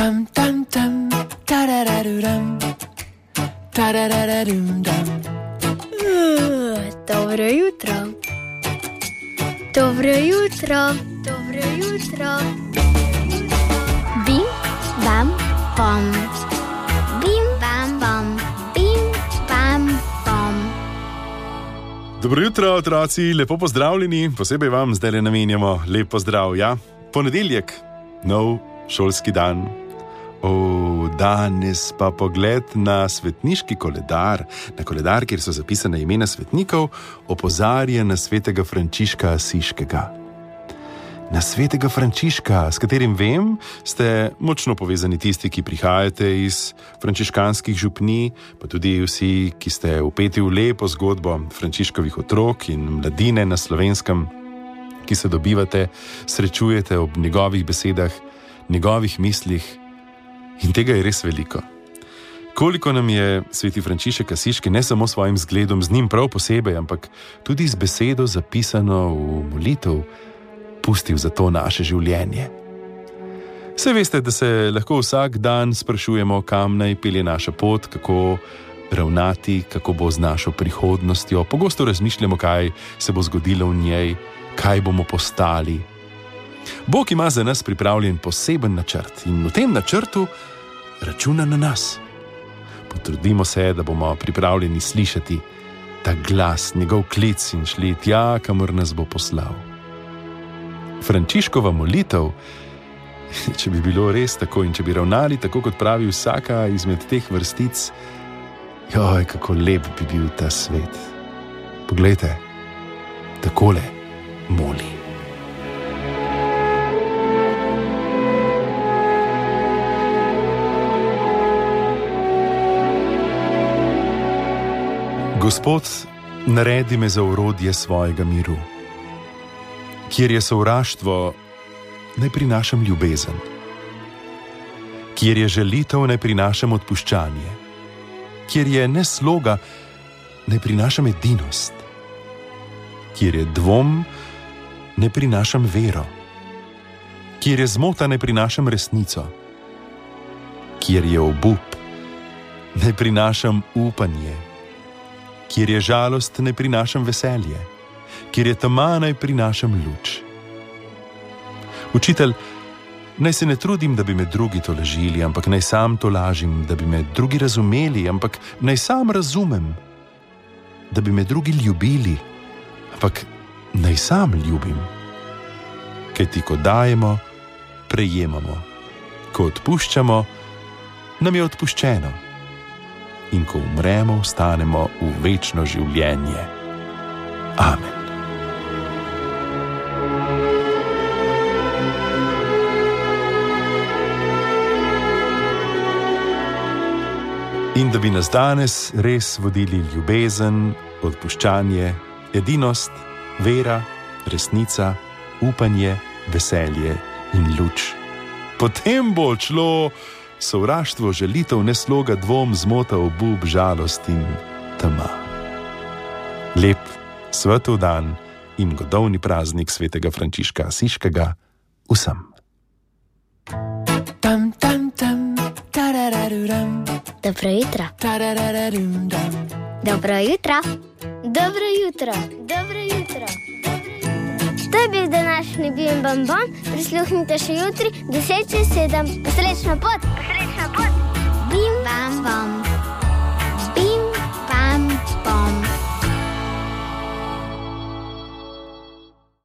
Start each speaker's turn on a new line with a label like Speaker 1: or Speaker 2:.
Speaker 1: tam tam tam, tarararuram, tarararum dam.
Speaker 2: Dobro jutro. Dobro jutro. Dobro jutro. Bim, bam, bom. Bim, bam, bom. Bim, bam, bom.
Speaker 3: Dobro jutro, otroci, lepo pozdravljeni. Posebej vam zdaj le namenjamo lep pozdrav. Ja? Ponedeljek, nov šolski dan. O, danes pa pogled na svetniški koledar, na koledar, kjer so zapisane imena svetnikov, opozarja na svetega Frančiška Asiškega. Na svetega Frančiška, s katerim vem, ste močno povezani tisti, ki prihajate iz frančiškanskih župni, pa tudi vsi, ki ste upeti v lepo zgodbo Frančiškovih otrok in mladine na slovenskem, ki se dobivate, srečujete ob njegovih besedah, njegovih mislih. In tega je res veliko. Koliko nam je sveti Frančišek Asiški ne samo s svojim zgledom, z njim prav posebej, ampak tudi z besedo zapisano v molitev, pustil za to naše življenje. Vse veste, da se lahko vsak dan sprašujemo, kam naj pelje naša pot, kako ravnati, kako bo z našo prihodnostjo. Pogosto razmišljamo, kaj se bo zgodilo v njej, kaj bomo postali. Bog ima za nas pripravljen poseben načrt in v tem načrtu računa na nas. Potrudimo se, da bomo pripravljeni slišati ta glas, njegov klic in šli tja, kamor nas bo poslal. Frančiškova molitev, če bi bilo res tako in če bi ravnali tako, kot pravi vsaka izmed teh vrstic, joj, kako lep bi bil ta svet. Poglejte, takole moli. Gospod, naredi me za urodje svojega miru. Kjer je sovraštvo, naj prinašam ljubezen. Kjer je želitev, naj prinašam odpuščanje. Kjer je nesloga, naj prinašam edinost. Kjer je dvom, naj prinašam vero. Kjer je zmota, naj prinašam resnico. Kjer je obup, naj prinašam upanje kjer je žalost, ne prinašam veselje, kjer je tema, naj prinašam luč. Učitelj, naj se ne trudim, da bi me drugi to lažili, ampak naj sam to lažim, da bi me drugi razumeli, ampak naj sam razumem, da bi me drugi ljubili, ampak naj sam ljubim. Kaj ti, ko dajemo, prejemamo, ko odpuščamo, nam je odpuščeno in ko umremo, ostanemo v večno življenje. Amen. In da bi nas danes res vodili ljubezen, odpuščanje, edinost, vera, resnica, upanje, veselje in luč. Potem bo šlo sovraštvo, želitev, nesloga, dvom, zmota, obup, žalost in tema. Lep, svetov dan in godovni praznik svetega Frančiška Asiškega vsem.
Speaker 1: Tam tam tam, tarararuram,
Speaker 2: Dobro jutro.
Speaker 1: tarararum dam.
Speaker 2: Dobro jutro. Dobro jutro. Dobro jutro. To ne bil bombon. Prisluhnite še jutri, 10 čez 7. Srečno pot! Srečno pot!